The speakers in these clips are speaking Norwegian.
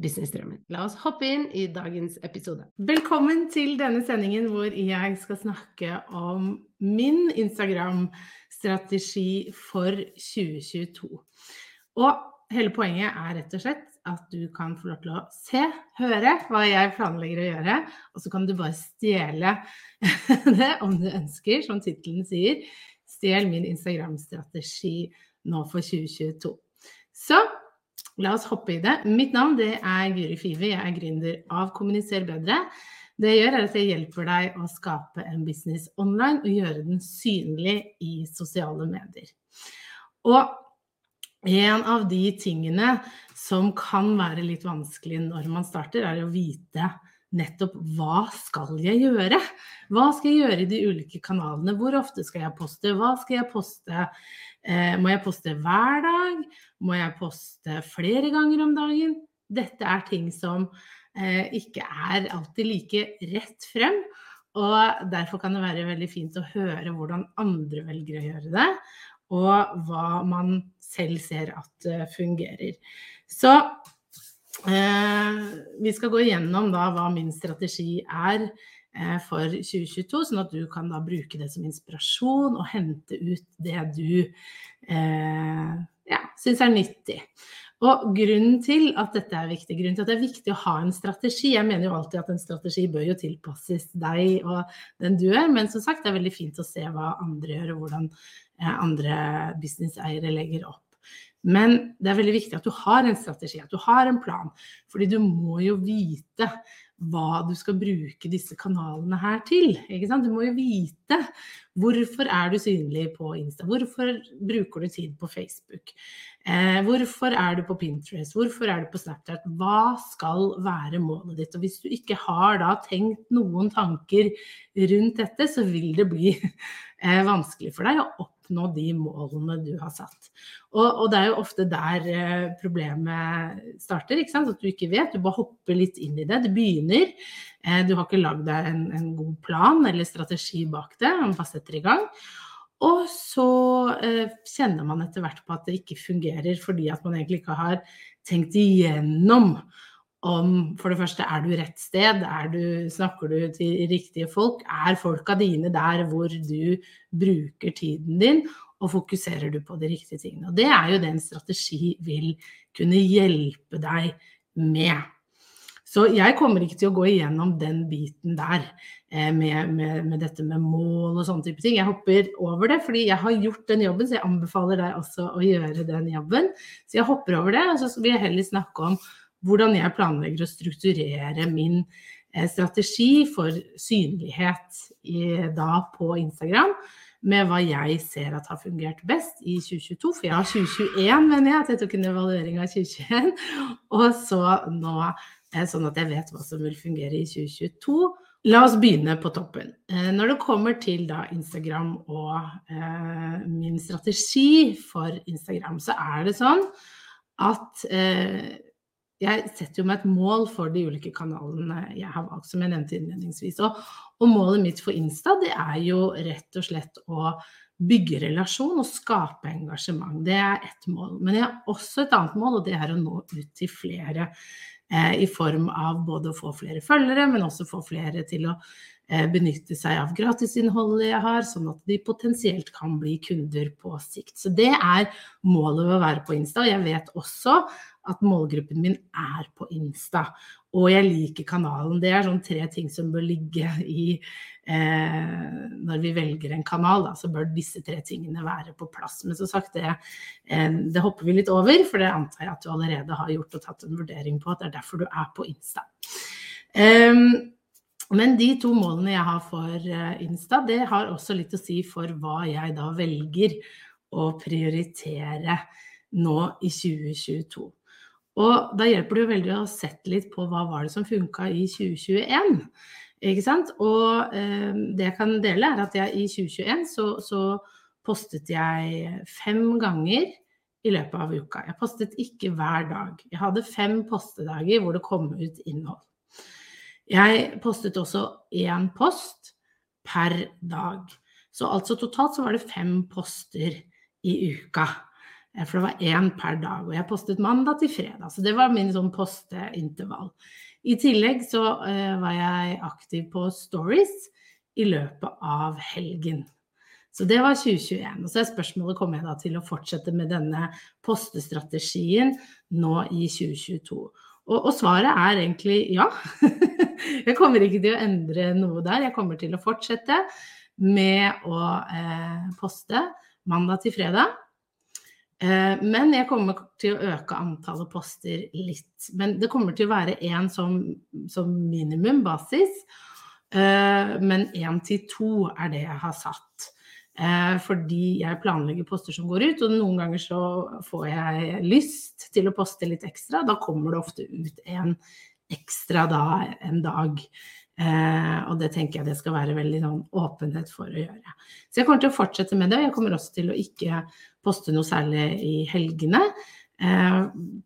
businessdrømmen. La oss hoppe inn i dagens episode. Velkommen til denne sendingen hvor jeg skal snakke om min Instagram-strategi for 2022. Og hele poenget er rett og slett at du kan få lov til å se, høre hva jeg planlegger å gjøre, og så kan du bare stjele det om du ønsker, som tittelen sier. Stjel min Instagram-strategi nå for 2022. Så la oss hoppe i det. Mitt navn det er Guri Five, jeg er gründer av Kommuniser bedre. Det jeg gjør, er at jeg hjelper deg å skape en business online og gjøre den synlig i sosiale medier. Og en av de tingene som kan være litt vanskelig når man starter, er å vite nettopp hva skal jeg gjøre? Hva skal jeg gjøre i de ulike kanalene? Hvor ofte skal jeg poste? Hva skal jeg poste? Eh, må jeg poste hver dag? Må jeg poste flere ganger om dagen? Dette er ting som eh, ikke er alltid like rett frem. Og derfor kan det være veldig fint å høre hvordan andre velger å gjøre det, og hva man selv ser at uh, fungerer. Så vi skal gå igjennom da hva min strategi er uh, for 2022, sånn at du kan da bruke det som inspirasjon og hente ut det du ja, syns er nyttig. Og grunnen til at dette er viktig, grunnen til at det er viktig å ha en strategi Jeg mener jo alltid at en strategi bør jo tilpasses deg og den du er, men som sagt, det er veldig fint å se hva andre gjør, og hvordan andre businesseiere legger opp. Men det er veldig viktig at du har en strategi, at du har en plan. Fordi du må jo vite hva du skal bruke disse kanalene her til. Du må jo vite hvorfor er du synlig på Insta, hvorfor bruker du tid på Facebook. Eh, hvorfor er du på Pinterest? Hvorfor er du på Snapchat? Hva skal være målet ditt? Og hvis du ikke har da tenkt noen tanker rundt dette, så vil det bli eh, vanskelig for deg å oppnå de målene du har satt. Og, og det er jo ofte der eh, problemet starter, ikke sant? at du ikke vet. Du bare hopper litt inn i det. Det begynner. Eh, du har ikke lagd deg en, en god plan eller strategi bak det. Man bare setter i gang. Og så eh, kjenner man etter hvert på at det ikke fungerer fordi at man egentlig ikke har tenkt igjennom om for det første er du rett sted, du, snakker du til riktige folk, er folka dine der hvor du bruker tiden din, og fokuserer du på de riktige tingene. Og det er jo det en strategi vil kunne hjelpe deg med. Så jeg kommer ikke til å gå igjennom den biten der eh, med, med, med, dette med mål og sånne type ting. Jeg hopper over det, fordi jeg har gjort den jobben, så jeg anbefaler deg også å gjøre den jobben. Så jeg hopper over det, og så vil jeg heller snakke om hvordan jeg planlegger å strukturere min eh, strategi for synlighet i, da på Instagram med hva jeg ser at har fungert best i 2022. For jeg har 2021, mener jeg, at jeg tok en evaluering av 2021. Og så nå sånn at jeg vet hva som vil fungere i 2022. La oss begynne på toppen. Eh, når det kommer til da Instagram og eh, min strategi for Instagram, så er det sånn at eh, jeg setter jo meg et mål for de ulike kanalene jeg har valgt, som jeg nevnte innledningsvis. Og, og målet mitt for Insta det er jo rett og slett å bygge relasjon og skape engasjement. Det er ett mål. Men jeg har også et annet mål, og det er å nå ut til flere. Eh, i form av både å få flere følgere, men også få flere til å benytte seg av gratisinnholdet jeg har, sånn at de potensielt kan bli kunder på sikt. Så det er målet ved å være på Insta. Jeg vet også at målgruppen min er på Insta. og jeg liker kanalen. Det er sånn tre ting som bør ligge i eh, Når vi velger en kanal, da, så bør disse tre tingene være på plass. Men som sagt, det, eh, det, hopper vi litt over, for det antar jeg at du allerede har gjort og tatt en vurdering på at det er derfor du er på Insta. Eh, men de to målene jeg har for eh, Insta, det har også litt å si for hva jeg da velger å prioritere nå i 2022. Og da hjelper det jo veldig å sette litt på hva var det som funka i 2021. Ikke sant? Og eh, det jeg kan dele, er at jeg i 2021 så, så, postet jeg fem ganger i løpet av uka. Jeg postet ikke hver dag. Jeg hadde fem postedager hvor det kom ut innhold. Jeg postet også én post per dag. Så altså totalt så var det fem poster i uka. Eh, for det var én per dag. Og jeg postet mandag til fredag. Så det var min sånn posteintervall. I tillegg så uh, var jeg aktiv på stories i løpet av helgen. Så det var 2021. Og så er spørsmålet kommer jeg da til å fortsette med denne postestrategien nå i 2022. Og, og svaret er egentlig ja. jeg kommer ikke til å endre noe der. Jeg kommer til å fortsette med å eh, poste mandag til fredag. Eh, men jeg kommer til å øke antallet poster litt. Men det kommer til å være én som, som, minimum basis. Eh, men én til to er det jeg har satt. Eh, fordi jeg planlegger poster som går ut, og noen ganger så får jeg lyst til å poste litt ekstra. Da kommer det ofte ut en ekstra da en dag. Eh, og det tenker jeg det skal være veldig sånn åpenhet for å gjøre. Så jeg kommer til å fortsette med det. og Jeg kommer også til å ikke poste noe særlig i helgene. Eh,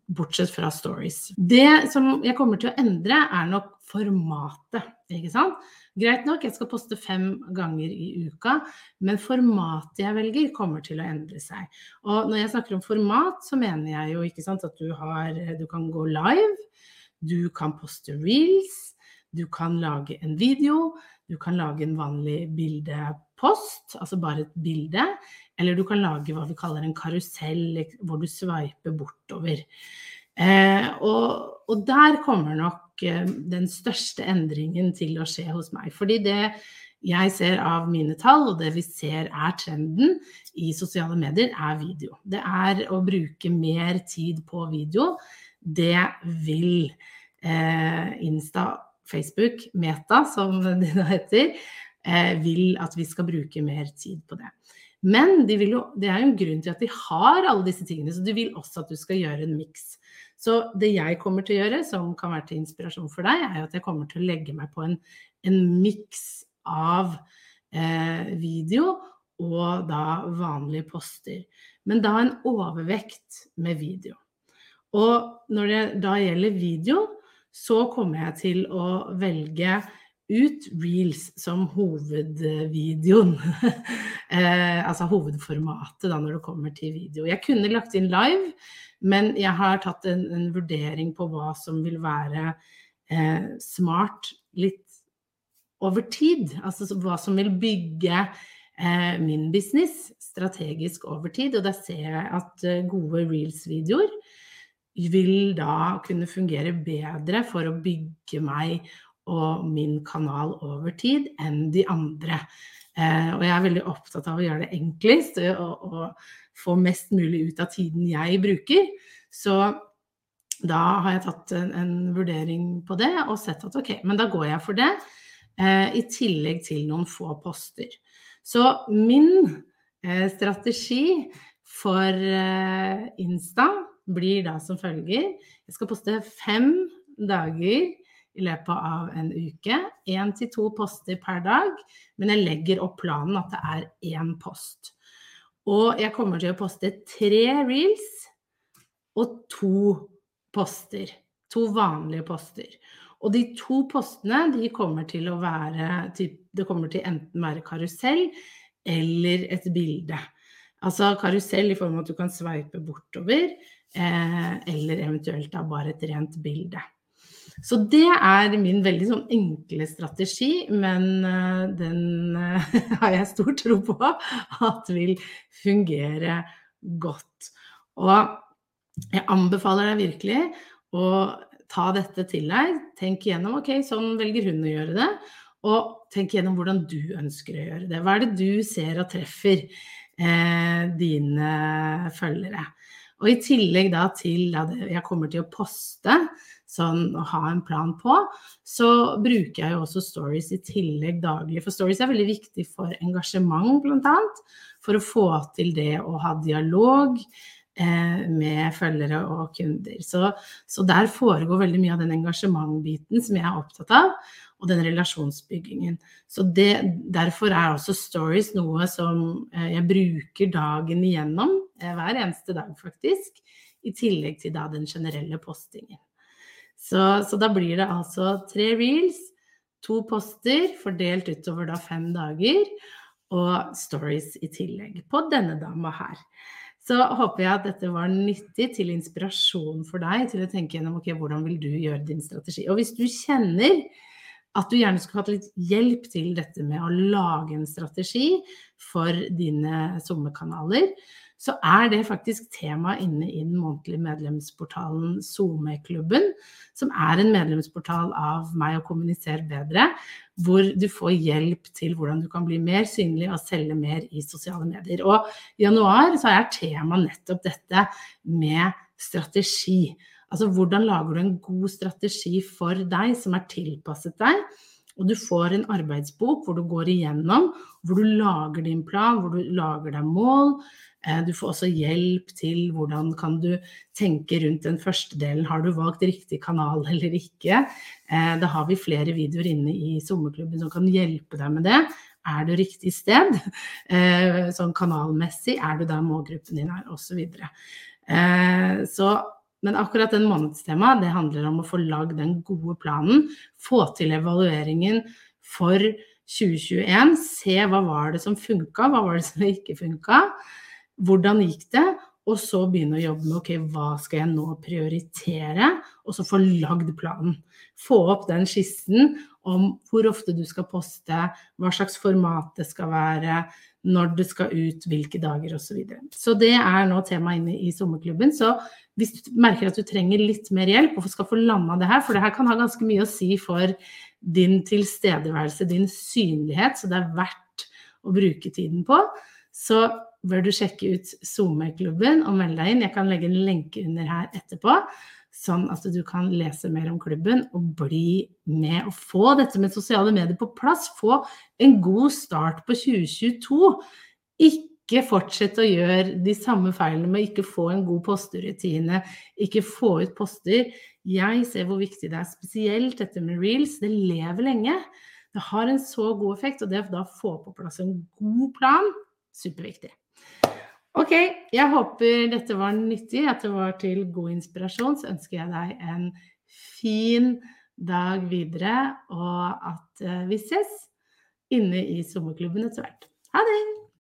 bortsett fra stories. Det som jeg kommer til å endre, er nok formatet. ikke sant? Greit nok, jeg skal poste fem ganger i uka, men formatet jeg velger, kommer til å endre seg. Og når jeg snakker om format, så mener jeg jo ikke sant, at du, har, du kan gå live, du kan poste reels, du kan lage en video, du kan lage en vanlig bildepost, altså bare et bilde. Eller du kan lage hva vi kaller en karusell, hvor du sveiper bortover. Eh, og, og, der kommer nok eh, den største endringen til å skje hos meg. Fordi det jeg ser av mine tall, og det vi ser er trenden i sosiale medier, er video. Det er å bruke mer tid på video. Det vil eh, Insta, Facebook, Meta som det da heter, eh, vil at vi skal bruke mer tid på det. Men de jo, det er jo en grunn til at de har alle disse tingene, så de vil også at du skal gjøre en miks. Så det jeg kommer til å gjøre, som kan være til inspirasjon for deg, er at jeg kommer til å legge meg på en, en miks av eh, video og da vanlige poster. Men da en overvekt med video. Og når det da gjelder video, så kommer jeg til å velge ut reels som hovedvideoen. eh, altså hovedformatet da når det kommer til video. Jeg kunne lagt inn live, men jeg har tatt en, en vurdering på hva som vil være eh, smart litt over tid. Altså hva som vil bygge eh, min business strategisk over tid. Og da ser jeg at eh, gode reels-videoer vil da kunne fungere bedre for å bygge meg og min kanal over tid enn de andre. Eh, og jeg er veldig opptatt av å gjøre det enklest og, og, få mest mulig ut av tiden jeg bruker. Så da har jeg tatt en, en, vurdering på det og sett at ok, men da går jeg for det. Eh, I tillegg til noen få poster. Så min eh, strategi for eh, Insta blir da som følger. Jeg skal poste fem dager i løpet av en uke. Én til to poster per dag, men jeg legger opp planen at det er én post. Og jeg kommer til å poste tre reels og to poster. To vanlige poster. Og de to postene de kommer til å være Det kommer til enten være karusell eller et bilde. Altså karusell i form av at du kan sveipe bortover, eh, eller eventuelt da bare et rent bilde. Så det er min veldig sånn enkle strategi, men uh, den uh, har jeg stor tro på at vil fungere godt. Og jeg anbefaler deg virkelig å ta dette til deg. Tenk igjennom ok, sånn velger hun å gjøre det. Og tenk igjennom hvordan du ønsker å gjøre det. Hva er det du ser og treffer eh, dine følgere? Og i tillegg da til at jeg kommer til å poste, sånn ha en plan på, så bruker jeg jo også stories i tillegg daglig. For stories er veldig viktig for engasjement, bl.a. For å få til det å ha dialog eh, med følgere og kunder. Så, så, der foregår veldig mye av den engasjementbiten som jeg er opptatt av, og den relasjonsbyggingen. Så det, derfor er også stories noe som eh, jeg bruker dagen igjennom, eh, hver eneste dag faktisk, i tillegg til da den generelle postingen. Så, så, da blir det altså tre reels, to poster fordelt utover da fem dager, og stories i tillegg på denne dama her. Så håper jeg at dette var nyttig til inspirasjon for deg til å tenke gjennom ok, hvordan vil du gjøre din strategi. Og hvis du kjenner at du gjerne skulle hatt litt hjelp til dette med å lage en strategi for dine sommerkanaler, så er det faktisk tema inne i den månedlige medlemsportalen SoMe-klubben, som er en medlemsportal av meg å kommunisere bedre, hvor du får hjelp til hvordan du kan bli mer synlig og selge mer i sosiale medier. Og i januar så er tema nettopp dette med strategi. Altså hvordan lager du en god strategi for deg som er tilpasset deg, og du får en arbeidsbok hvor du går igjennom, hvor du lager din plan, hvor du lager deg mål, du får også hjelp til hvordan kan du tenke rundt den første delen. Har du valgt riktig kanal eller ikke? Eh, da har vi flere videoer inne i sommerklubben som kan hjelpe deg med det. Er du riktig sted? Eh, sånn kanalmessig, er du der målgruppen din er, osv. Så, så men akkurat den månedstemaet, det handler om å få lagd den gode planen. Få til evalueringen for 2021. Se hva var det som funka, hva var det som ikke funka. Hvordan gikk det? Og så begynne å jobbe med ok, hva skal jeg nå prioritere? Og så få lagd planen. Få opp den skissen om hvor ofte du skal poste, hva slags format det skal være, når det skal ut, hvilke dager osv. Så, videre. så det er nå tema inne i sommerklubben. Så hvis du merker at du trenger litt mer hjelp og skal få landa det her, for det her kan ha ganske mye å si for din tilstedeværelse, din synlighet, så det er verdt å bruke tiden på, så bør du sjekke ut SoMe-klubben og melde deg inn. Jeg kan legge en lenke under her etterpå, sånn at du kan lese mer om klubben og bli med og få dette med sosiale medier på plass. Få en god start på 2022. Ikke fortsett å gjøre de samme feilene med ikke få en god posterutine, ikke få ut poster. Jeg ser hvor viktig det er, spesielt dette med reels. Det lever lenge. Det har en så god effekt, og det å da få på plass en god plan, superviktig. Ok, jeg håper dette var nyttig, at det var til god inspirasjon. Så ønsker jeg deg en fin dag videre, og at eh, vi ses inne i sommerklubben etter hvert. Ha det!